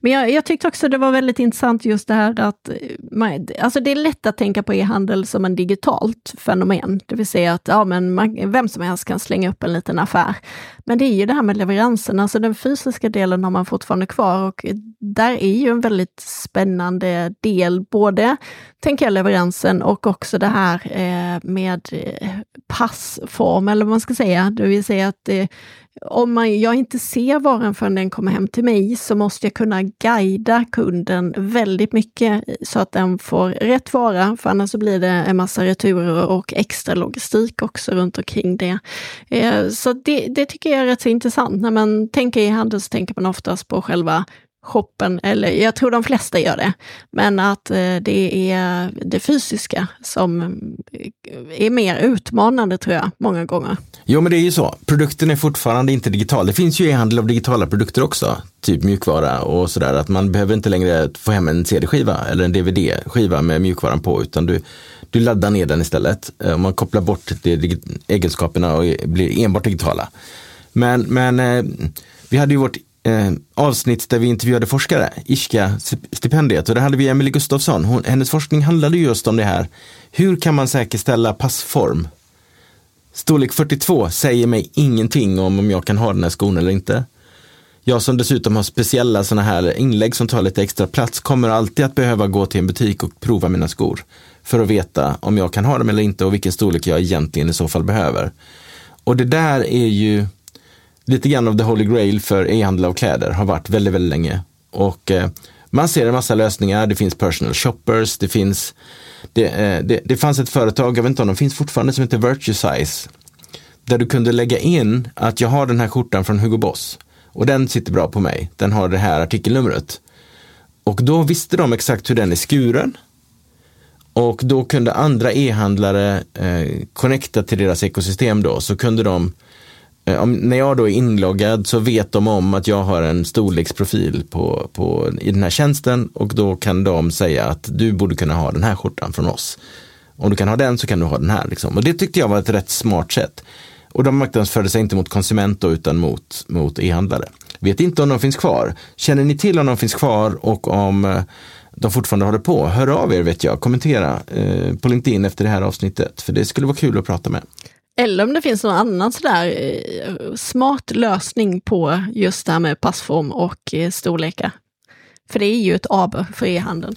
Men jag, jag tyckte också det var väldigt intressant just det här att man, alltså det är lätt att tänka på e-handel som en digitalt fenomen, det vill säga att ja, men man, vem som helst kan slänga upp en liten affär. Men det är ju det här med leveransen, alltså den fysiska delen har man fortfarande kvar och där är ju en väldigt spännande del, både tänker jag leveransen och också det här eh, med eh, passform, eller vad man ska säga, det vill säga att eh, om man, jag inte ser varan förrän den kommer hem till mig så måste jag kunna guida kunden väldigt mycket så att den får rätt vara, för annars så blir det en massa returer och extra logistik också runt omkring det. Eh, så det, det tycker jag är rätt så intressant. När man tänker i handel så tänker man oftast på själva shoppen, eller jag tror de flesta gör det, men att eh, det är det fysiska som eh, är mer utmanande tror jag, många gånger. Jo men det är ju så, produkten är fortfarande inte digital. Det finns ju e-handel av digitala produkter också, typ mjukvara och sådär, att man behöver inte längre få hem en CD-skiva eller en DVD-skiva med mjukvaran på, utan du, du laddar ner den istället. Eh, man kopplar bort egenskaperna och blir enbart digitala. Men, men eh, vi hade ju vårt eh, avsnitt där vi intervjuade forskare, ISKA-stipendiet, och där hade vi Emelie Gustafsson. Hon, hennes forskning handlade just om det här. Hur kan man säkerställa passform? Storlek 42 säger mig ingenting om om jag kan ha den här skon eller inte. Jag som dessutom har speciella sådana här inlägg som tar lite extra plats kommer alltid att behöva gå till en butik och prova mina skor för att veta om jag kan ha dem eller inte och vilken storlek jag egentligen i så fall behöver. Och det där är ju lite grann av the holy grail för e-handel av kläder, har varit väldigt, väldigt länge. Och eh, man ser en massa lösningar, det finns personal shoppers, det finns det, eh, det, det fanns ett företag, jag vet inte om de finns fortfarande, som heter Virtue Size. Där du kunde lägga in att jag har den här skjortan från Hugo Boss och den sitter bra på mig. Den har det här artikelnumret. Och då visste de exakt hur den är skuren. Och då kunde andra e-handlare eh, connecta till deras ekosystem då, så kunde de Eh, Eh, om, när jag då är inloggad så vet de om att jag har en storleksprofil på, på, i den här tjänsten och då kan de säga att du borde kunna ha den här skjortan från oss. Om du kan ha den så kan du ha den här. Liksom. Och det tyckte jag var ett rätt smart sätt. Och de marknadsförde sig inte mot konsument då, utan mot, mot e-handlare. Vet inte om de finns kvar. Känner ni till om de finns kvar och om eh, de fortfarande håller på? Hör av er vet jag, kommentera eh, på LinkedIn efter det här avsnittet. För det skulle vara kul att prata med. Eller om det finns någon annan sådär eh, smart lösning på just det här med passform och eh, storlekar. För det är ju ett aber för e-handeln.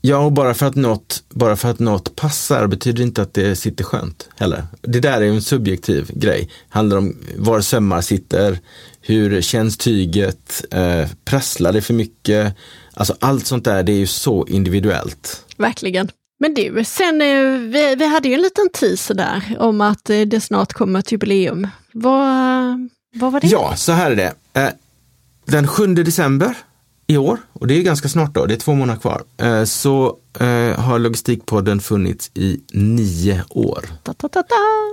Ja, och bara för, att något, bara för att något passar betyder inte att det sitter skönt heller. Det där är en subjektiv grej. handlar om var sömmar sitter, hur känns tyget, eh, prasslar det för mycket? Alltså allt sånt där, det är ju så individuellt. Verkligen. Men du, sen, eh, vi, vi hade ju en liten teaser där om att eh, det snart kommer ett jubileum. Vad, vad var det? Ja, så här är det. Eh, den 7 december i år, och det är ganska snart då, det är två månader kvar, så har Logistikpodden funnits i nio år. Ta, ta, ta,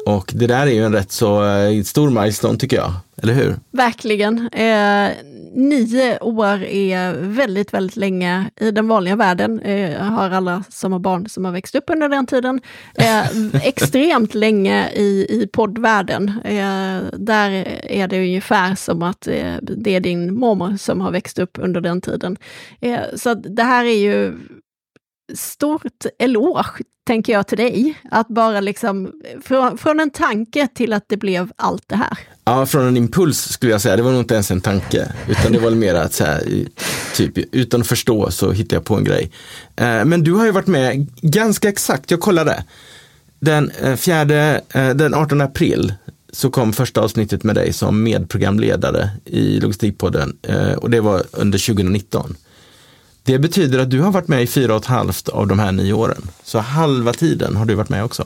och det där är ju en rätt så stor milestone tycker jag, eller hur? Verkligen. Eh, nio år är väldigt, väldigt länge i den vanliga världen. Eh, har alla som har barn som har växt upp under den tiden. Eh, extremt länge i, i poddvärlden. Eh, där är det ungefär som att eh, det är din mormor som har växt upp under den tiden. Eh, så det här är ju stort eloge, tänker jag till dig. Att bara liksom, från, från en tanke till att det blev allt det här. Ja, från en impuls skulle jag säga. Det var nog inte ens en tanke. Utan det var mer att så här, typ, utan att förstå så hittade jag på en grej. Eh, men du har ju varit med ganska exakt, jag kollade. Den, eh, fjärde, eh, den 18 april så kom första avsnittet med dig som medprogramledare i Logistikpodden och det var under 2019. Det betyder att du har varit med i fyra och ett halvt av de här nio åren. Så halva tiden har du varit med också.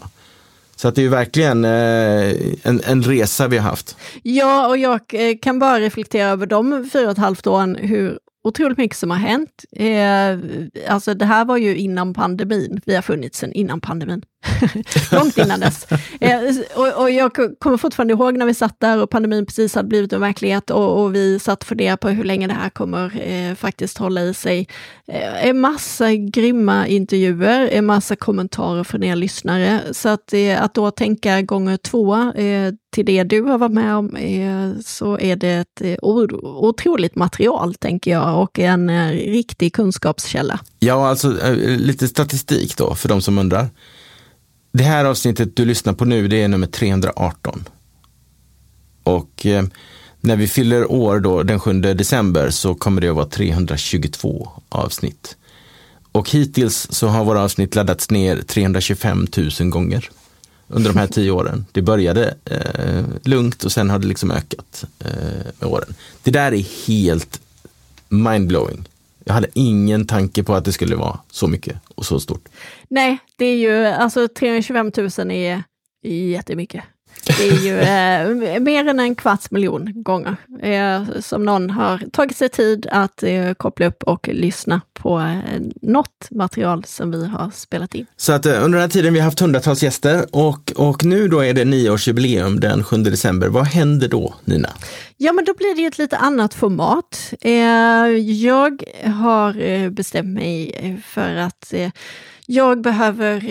Så att det är verkligen eh, en, en resa vi har haft. Ja, och jag eh, kan bara reflektera över de fyra och ett halvt åren, hur otroligt mycket som har hänt. Eh, alltså det här var ju innan pandemin, vi har funnits sedan innan pandemin. [LAUGHS] Långt innan dess. Eh, och, och, jag kommer fortfarande ihåg när vi satt där och pandemin precis hade blivit en verklighet och, och vi satt och funderade på hur länge det här kommer eh, faktiskt hålla i sig. Eh, en massa grymma intervjuer, en massa kommentarer från er lyssnare. Så att, eh, att då tänka gånger två eh, till det du har varit med om, eh, så är det ett otroligt material, tänker jag, och en riktig kunskapskälla. Ja, alltså lite statistik då, för de som undrar. Det här avsnittet du lyssnar på nu, det är nummer 318. Och eh, när vi fyller år då, den 7 december, så kommer det att vara 322 avsnitt. Och hittills så har våra avsnitt laddats ner 325 000 gånger under de här tio åren. Det började eh, lugnt och sen har det liksom ökat eh, med åren. Det där är helt mindblowing. Jag hade ingen tanke på att det skulle vara så mycket och så stort. Nej, det är ju alltså 325 000 är jättemycket. Det är ju eh, mer än en kvarts miljon gånger eh, som någon har tagit sig tid att eh, koppla upp och lyssna på eh, något material som vi har spelat in. Så att eh, under den här tiden vi har haft hundratals gäster och, och nu då är det nioårsjubileum den 7 december. Vad händer då Nina? Ja, men då blir det ett lite annat format. Eh, jag har bestämt mig för att jag behöver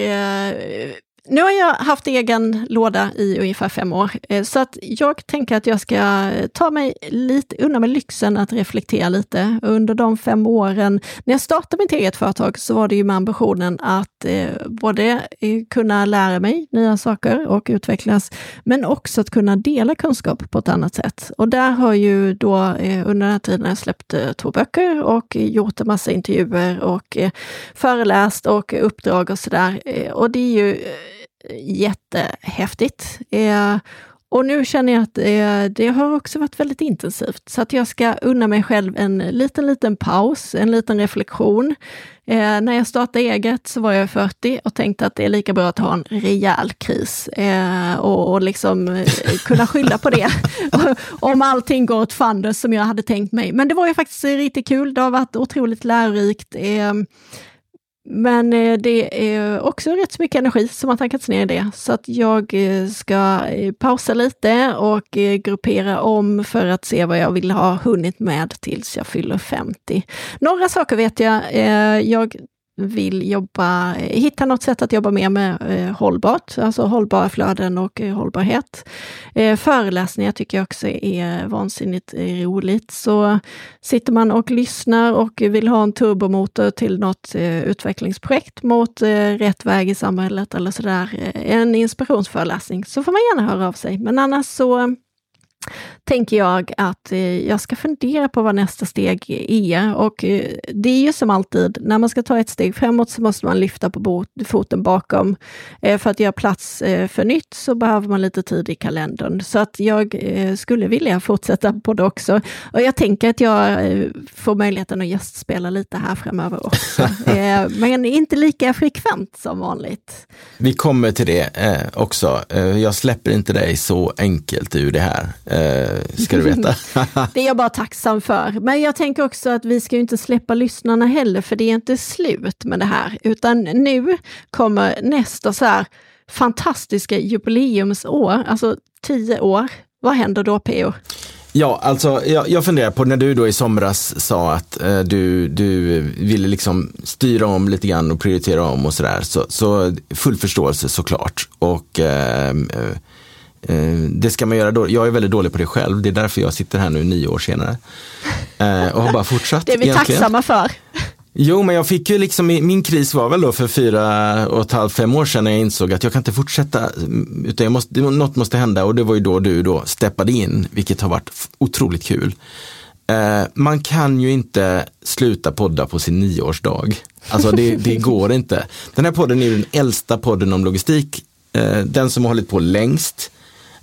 nu har jag haft egen låda i ungefär fem år, eh, så att jag tänker att jag ska ta mig lite, undan med lyxen att reflektera lite. Under de fem åren, när jag startade mitt eget företag, så var det ju med ambitionen att eh, både eh, kunna lära mig nya saker och utvecklas, men också att kunna dela kunskap på ett annat sätt. Och där har ju då eh, under den här tiden jag släppt eh, två böcker och eh, gjort en massa intervjuer och eh, föreläst och uppdrag och sådär. och det är ju jättehäftigt. Eh, och nu känner jag att eh, det har också varit väldigt intensivt, så att jag ska unna mig själv en liten, liten paus, en liten reflektion. Eh, när jag startade eget så var jag 40 och tänkte att det är lika bra att ha en rejäl kris eh, och, och liksom eh, kunna skylla på det. [LAUGHS] Om allting går åt fanders som jag hade tänkt mig. Men det var ju faktiskt riktigt kul. Det har varit otroligt lärorikt. Eh, men eh, det är också rätt så mycket energi som har tankats ner i det. Så att jag eh, ska eh, pausa lite och gruppera om för att se vad jag vill ha hunnit med tills jag fyller 50. Några saker vet jag. Jag vill jobba, eh, hitta något sätt att jobba mer med eh, hållbart, alltså hållbara flöden och eh, hållbarhet. Eh, föreläsningar tycker jag också är vansinnigt eh, roligt. Så sitter man och lyssnar och vill ha en turbomotor till något eh, utvecklingsprojekt mot eh, rätt väg i samhället eller sådär, eh, en inspirationsföreläsning, så får man gärna höra av sig. Men annars så tänker jag att eh, jag ska fundera på vad nästa steg är. Och eh, det är ju som alltid, när man ska ta ett steg framåt så måste man lyfta på foten bakom. Eh, för att göra plats för nytt så behöver man lite tid i kalendern. Så att jag skulle vilja fortsätta på det också. Och jag tänker att jag får möjligheten att gästspela lite här framöver också. [LAUGHS] Men inte lika frekvent som vanligt. Vi kommer till det också. Jag släpper inte dig så enkelt ur det här eh, ska du veta. [LAUGHS] det är jag bara tacksam för. Men jag tänker också att vi ska inte släppa lyssnarna heller, för det är inte slut med det här, utan nu kommer nästa så här fantastiska jubileumsår, alltså tio år. Vad händer då, Peo? Ja, alltså jag, jag funderar på när du då i somras sa att eh, du, du ville liksom styra om lite grann och prioritera om och sådär. Så, så full förståelse såklart. Och eh Eh, det ska man göra då. Jag är väldigt dålig på det själv. Det är därför jag sitter här nu nio år senare. Eh, och har bara fortsatt. [LAUGHS] Det är vi egentligen. tacksamma för. Jo, men jag fick ju liksom, min kris var väl då för fyra och ett halvt, fem år sedan när jag insåg att jag kan inte fortsätta, utan jag måste, något måste hända och det var ju då du då steppade in, vilket har varit otroligt kul. Eh, man kan ju inte sluta podda på sin nioårsdag. Alltså det, det [LAUGHS] går inte. Den här podden är den äldsta podden om logistik, den som har hållit på längst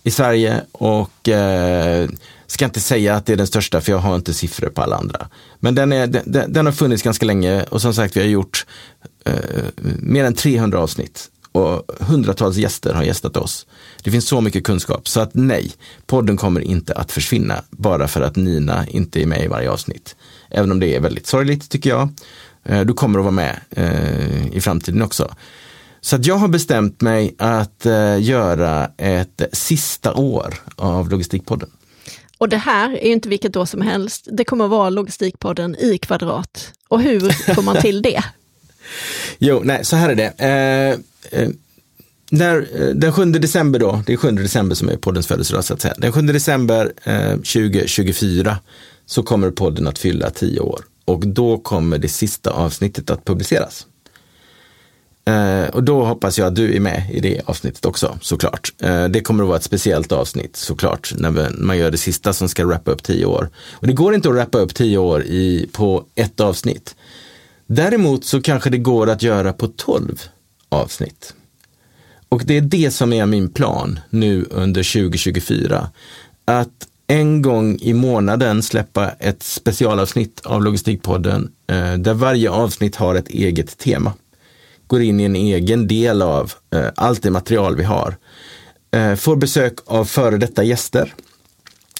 i Sverige och eh, ska inte säga att det är den största för jag har inte siffror på alla andra. Men den, är, den, den har funnits ganska länge och som sagt vi har gjort eh, mer än 300 avsnitt och hundratals gäster har gästat oss. Det finns så mycket kunskap så att nej, podden kommer inte att försvinna bara för att Nina inte är med i varje avsnitt. Även om det är väldigt sorgligt tycker jag. Eh, du kommer att vara med eh, i framtiden också. Så jag har bestämt mig att uh, göra ett sista år av Logistikpodden. Och det här är inte vilket år som helst. Det kommer att vara Logistikpodden i kvadrat. Och hur får man till det? [LAUGHS] jo, nej, så här är det. Uh, uh, när, den 7 december då, det är 7 december som är poddens födelsedag så att säga. Den 7 december 2024 så kommer podden att fylla tio år och då kommer det sista avsnittet att publiceras. Eh, och då hoppas jag att du är med i det avsnittet också såklart. Eh, det kommer att vara ett speciellt avsnitt såklart när man gör det sista som ska rappa upp tio år. Och det går inte att rappa upp tio år i, på ett avsnitt. Däremot så kanske det går att göra på tolv avsnitt. Och det är det som är min plan nu under 2024. Att en gång i månaden släppa ett specialavsnitt av Logistikpodden eh, där varje avsnitt har ett eget tema går in i en egen del av eh, allt det material vi har. Eh, får besök av före detta gäster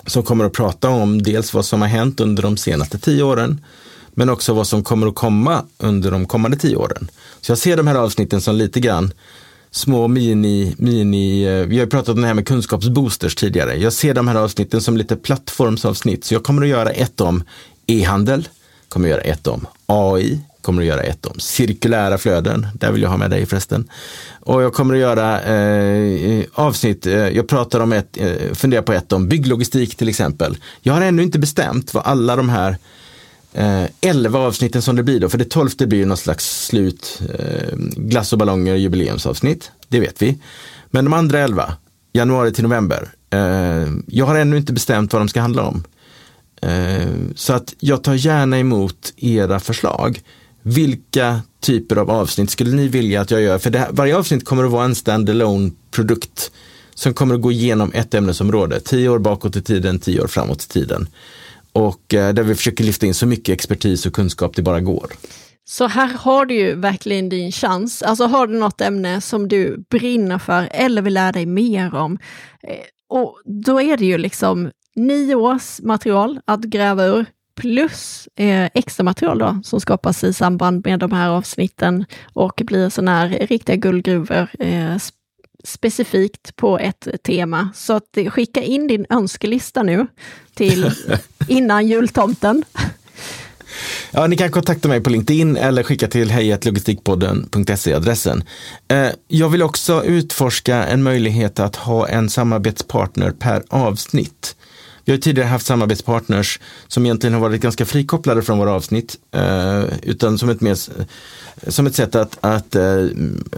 som kommer att prata om dels vad som har hänt under de senaste tio åren, men också vad som kommer att komma under de kommande tio åren. Så jag ser de här avsnitten som lite grann små mini, mini, eh, vi har ju pratat om det här med kunskapsboosters tidigare. Jag ser de här avsnitten som lite plattformsavsnitt, så jag kommer att göra ett om e-handel, kommer att göra ett om AI, kommer att göra ett om cirkulära flöden. Där vill jag ha med dig förresten. Och jag kommer att göra eh, avsnitt, eh, jag pratar om ett, eh, funderar på ett om bygglogistik till exempel. Jag har ännu inte bestämt vad alla de här eh, 11 avsnitten som det blir då, för det tolfte blir något slags slut, eh, glass och ballonger jubileumsavsnitt, det vet vi. Men de andra 11, januari till november, eh, jag har ännu inte bestämt vad de ska handla om. Eh, så att jag tar gärna emot era förslag. Vilka typer av avsnitt skulle ni vilja att jag gör? För här, varje avsnitt kommer att vara en standalone produkt som kommer att gå igenom ett ämnesområde. Tio år bakåt i tiden, tio år framåt i tiden. Och eh, där vi försöker lyfta in så mycket expertis och kunskap det bara går. Så här har du ju verkligen din chans. Alltså har du något ämne som du brinner för eller vill lära dig mer om. Eh, och då är det ju liksom nio års material att gräva ur plus eh, extra material då, som skapas i samband med de här avsnitten och blir sådana här riktiga guldgruvor eh, specifikt på ett tema. Så att eh, skicka in din önskelista nu till [LAUGHS] innan jultomten. Ja, ni kan kontakta mig på LinkedIn eller skicka till hejatlogistikpodden.se adressen. Eh, jag vill också utforska en möjlighet att ha en samarbetspartner per avsnitt. Vi har tidigare haft samarbetspartners som egentligen har varit ganska frikopplade från våra avsnitt. Eh, utan som ett, mer, eh, som ett sätt att, att eh,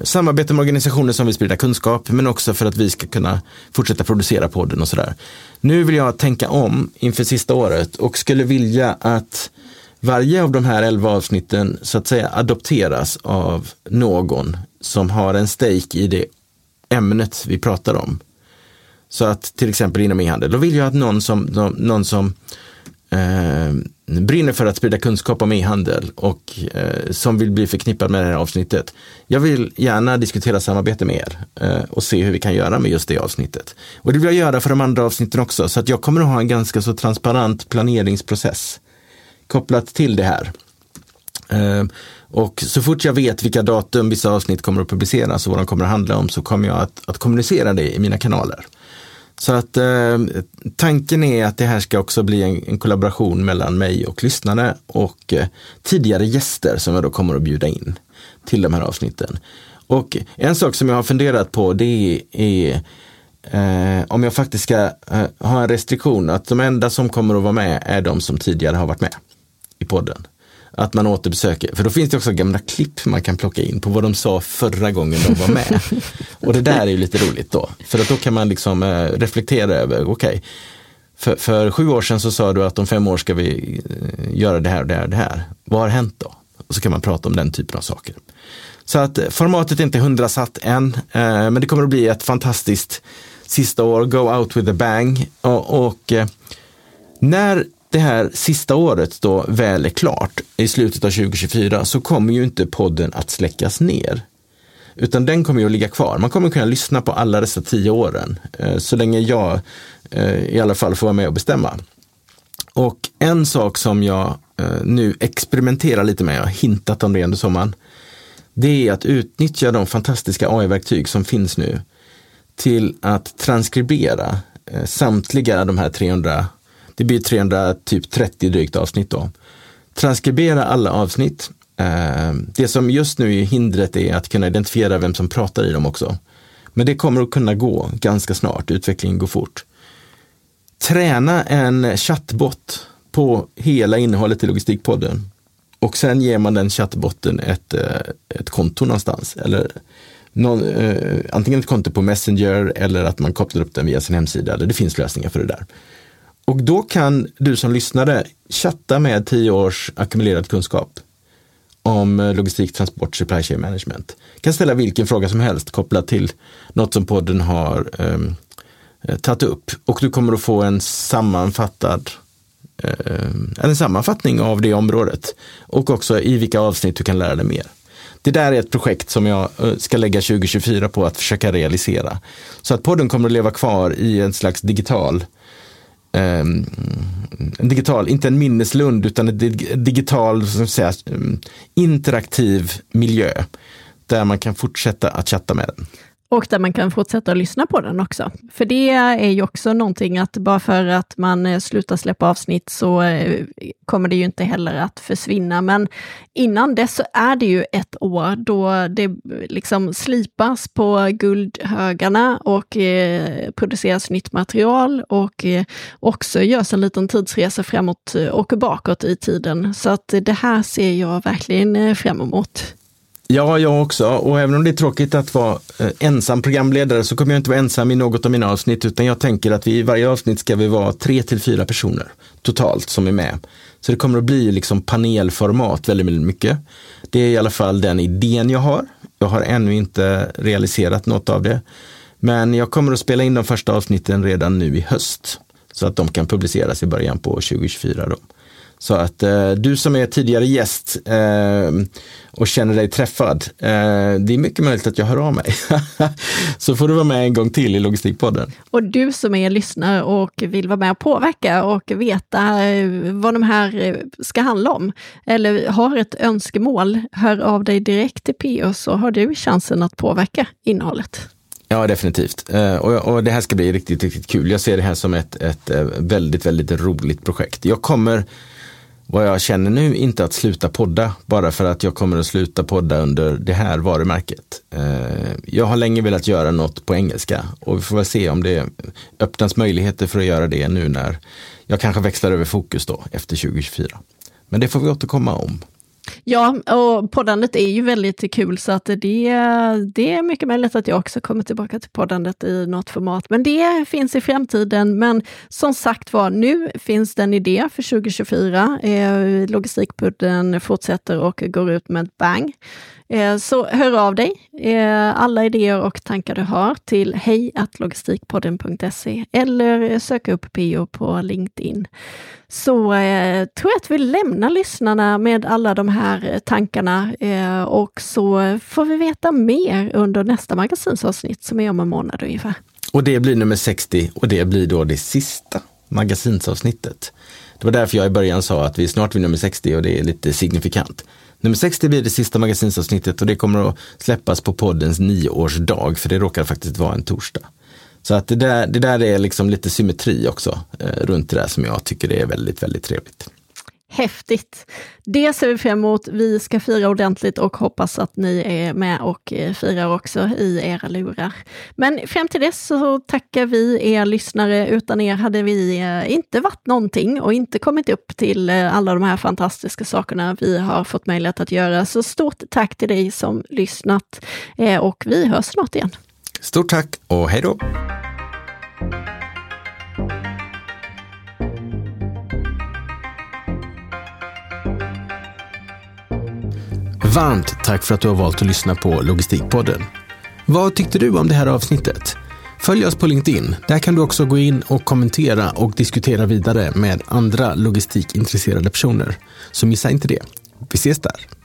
samarbeta med organisationer som vill sprida kunskap men också för att vi ska kunna fortsätta producera podden och sådär. Nu vill jag tänka om inför sista året och skulle vilja att varje av de här elva avsnitten så att säga adopteras av någon som har en stake i det ämnet vi pratar om. Så att till exempel inom e-handel, då vill jag att någon som, någon som eh, brinner för att sprida kunskap om e-handel och eh, som vill bli förknippad med det här avsnittet. Jag vill gärna diskutera samarbete med er eh, och se hur vi kan göra med just det avsnittet. Och det vill jag göra för de andra avsnitten också, så att jag kommer att ha en ganska så transparent planeringsprocess kopplat till det här. Eh, och så fort jag vet vilka datum vissa avsnitt kommer att publiceras och vad de kommer att handla om så kommer jag att, att kommunicera det i mina kanaler. Så att eh, tanken är att det här ska också bli en, en kollaboration mellan mig och lyssnare och eh, tidigare gäster som jag då kommer att bjuda in till de här avsnitten. Och en sak som jag har funderat på det är eh, om jag faktiskt ska eh, ha en restriktion att de enda som kommer att vara med är de som tidigare har varit med i podden. Att man återbesöker, för då finns det också gamla klipp man kan plocka in på vad de sa förra gången de var med. [LAUGHS] och det där är ju lite roligt då, för att då kan man liksom eh, reflektera över, okej, okay, för, för sju år sedan så sa du att om fem år ska vi eh, göra det här och det här och det här. Vad har hänt då? Och så kan man prata om den typen av saker. Så att eh, formatet är inte hundrasatt än, men det kommer att bli ett fantastiskt sista år, go out with a bang. Och, och när det här sista året då väl är klart i slutet av 2024 så kommer ju inte podden att släckas ner. Utan den kommer ju att ligga kvar. Man kommer kunna lyssna på alla dessa tio åren eh, så länge jag eh, i alla fall får vara med och bestämma. Och en sak som jag eh, nu experimenterar lite med, jag har hintat om det under sommaren, det är att utnyttja de fantastiska AI-verktyg som finns nu till att transkribera samtliga de här 300 det blir 330 typ drygt avsnitt då. Transkribera alla avsnitt. Eh, det som just nu är hindret är att kunna identifiera vem som pratar i dem också. Men det kommer att kunna gå ganska snart, utvecklingen går fort. Träna en chattbot på hela innehållet i Logistikpodden. Och sen ger man den chattbotten ett, eh, ett konto någonstans. Eller någon, eh, antingen ett konto på Messenger eller att man kopplar upp den via sin hemsida. Det finns lösningar för det där. Och då kan du som lyssnare chatta med tio års ackumulerad kunskap om eh, logistik, transport, supply chain management. Du kan ställa vilken fråga som helst kopplat till något som podden har um, tagit upp och du kommer att få en sammanfattad um, en sammanfattning av det området och också i vilka avsnitt du kan lära dig mer. Det där är ett projekt som jag ska lägga 2024 på att försöka realisera. Så att podden kommer att leva kvar i en slags digital en digital, inte en minneslund, utan en digital, som säga, ehm, interaktiv miljö där man kan fortsätta att chatta med den. Och där man kan fortsätta att lyssna på den också. För det är ju också någonting att bara för att man eh, slutar släppa avsnitt så eh, kommer det ju inte heller att försvinna. Men innan dess så är det ju ett år då det liksom slipas på guldhögarna och eh, produceras nytt material och också görs en liten tidsresa framåt och bakåt i tiden. Så att det här ser jag verkligen fram emot. Ja, jag också. Och även om det är tråkigt att vara eh, ensam programledare så kommer jag inte vara ensam i något av mina avsnitt, utan jag tänker att vi i varje avsnitt ska vi vara tre till fyra personer totalt som är med. Så det kommer att bli liksom panelformat väldigt, väldigt mycket. Det är i alla fall den idén jag har. Jag har ännu inte realiserat något av det. Men jag kommer att spela in de första avsnitten redan nu i höst. Så att de kan publiceras i början på 2024. Då. Så att eh, du som är tidigare gäst eh, och känner dig träffad, eh, det är mycket möjligt att jag hör av mig. [LAUGHS] så får du vara med en gång till i Logistikpodden. Och du som är lyssnare och vill vara med och påverka och veta eh, vad de här eh, ska handla om, eller har ett önskemål, hör av dig direkt till PO så har du chansen att påverka innehållet. Ja, definitivt. Eh, och, och, det här ska bli riktigt, riktigt kul. Jag ser det här som ett, ett väldigt, väldigt roligt projekt. Jag kommer vad jag känner nu, inte att sluta podda bara för att jag kommer att sluta podda under det här varumärket. Eh, jag har länge velat göra något på engelska och vi får väl se om det öppnas möjligheter för att göra det nu när jag kanske växlar över fokus då efter 2024. Men det får vi återkomma om. Ja, och poddandet är ju väldigt kul så att det, det är mycket möjligt att jag också kommer tillbaka till poddandet i något format. Men det finns i framtiden. Men som sagt var, nu finns det en idé för 2024. Eh, Logistikpudden fortsätter och går ut med ett bang. Eh, så hör av dig, eh, alla idéer och tankar du har till hejatlogistikpodden.se eller sök upp PO på LinkedIn. Så eh, tror jag att vi lämnar lyssnarna med alla de här tankarna och så får vi veta mer under nästa magasinsavsnitt som är om en månad ungefär. Och det blir nummer 60 och det blir då det sista magasinsavsnittet. Det var därför jag i början sa att vi är snart vid nummer 60 och det är lite signifikant. Nummer 60 blir det sista magasinsavsnittet och det kommer att släppas på poddens nioårsdag, för det råkar faktiskt vara en torsdag. Så att det där, det där är liksom lite symmetri också eh, runt det där som jag tycker är väldigt, väldigt trevligt. Häftigt! Det ser vi fram emot. Vi ska fira ordentligt och hoppas att ni är med och eh, firar också i era lurar. Men fram till dess så tackar vi er lyssnare. Utan er hade vi eh, inte varit någonting och inte kommit upp till eh, alla de här fantastiska sakerna vi har fått möjlighet att göra. Så stort tack till dig som lyssnat och vi hörs snart igen. Stort tack och hej då! Varmt tack för att du har valt att lyssna på Logistikpodden. Vad tyckte du om det här avsnittet? Följ oss på LinkedIn. Där kan du också gå in och kommentera och diskutera vidare med andra logistikintresserade personer. Så missa inte det. Vi ses där.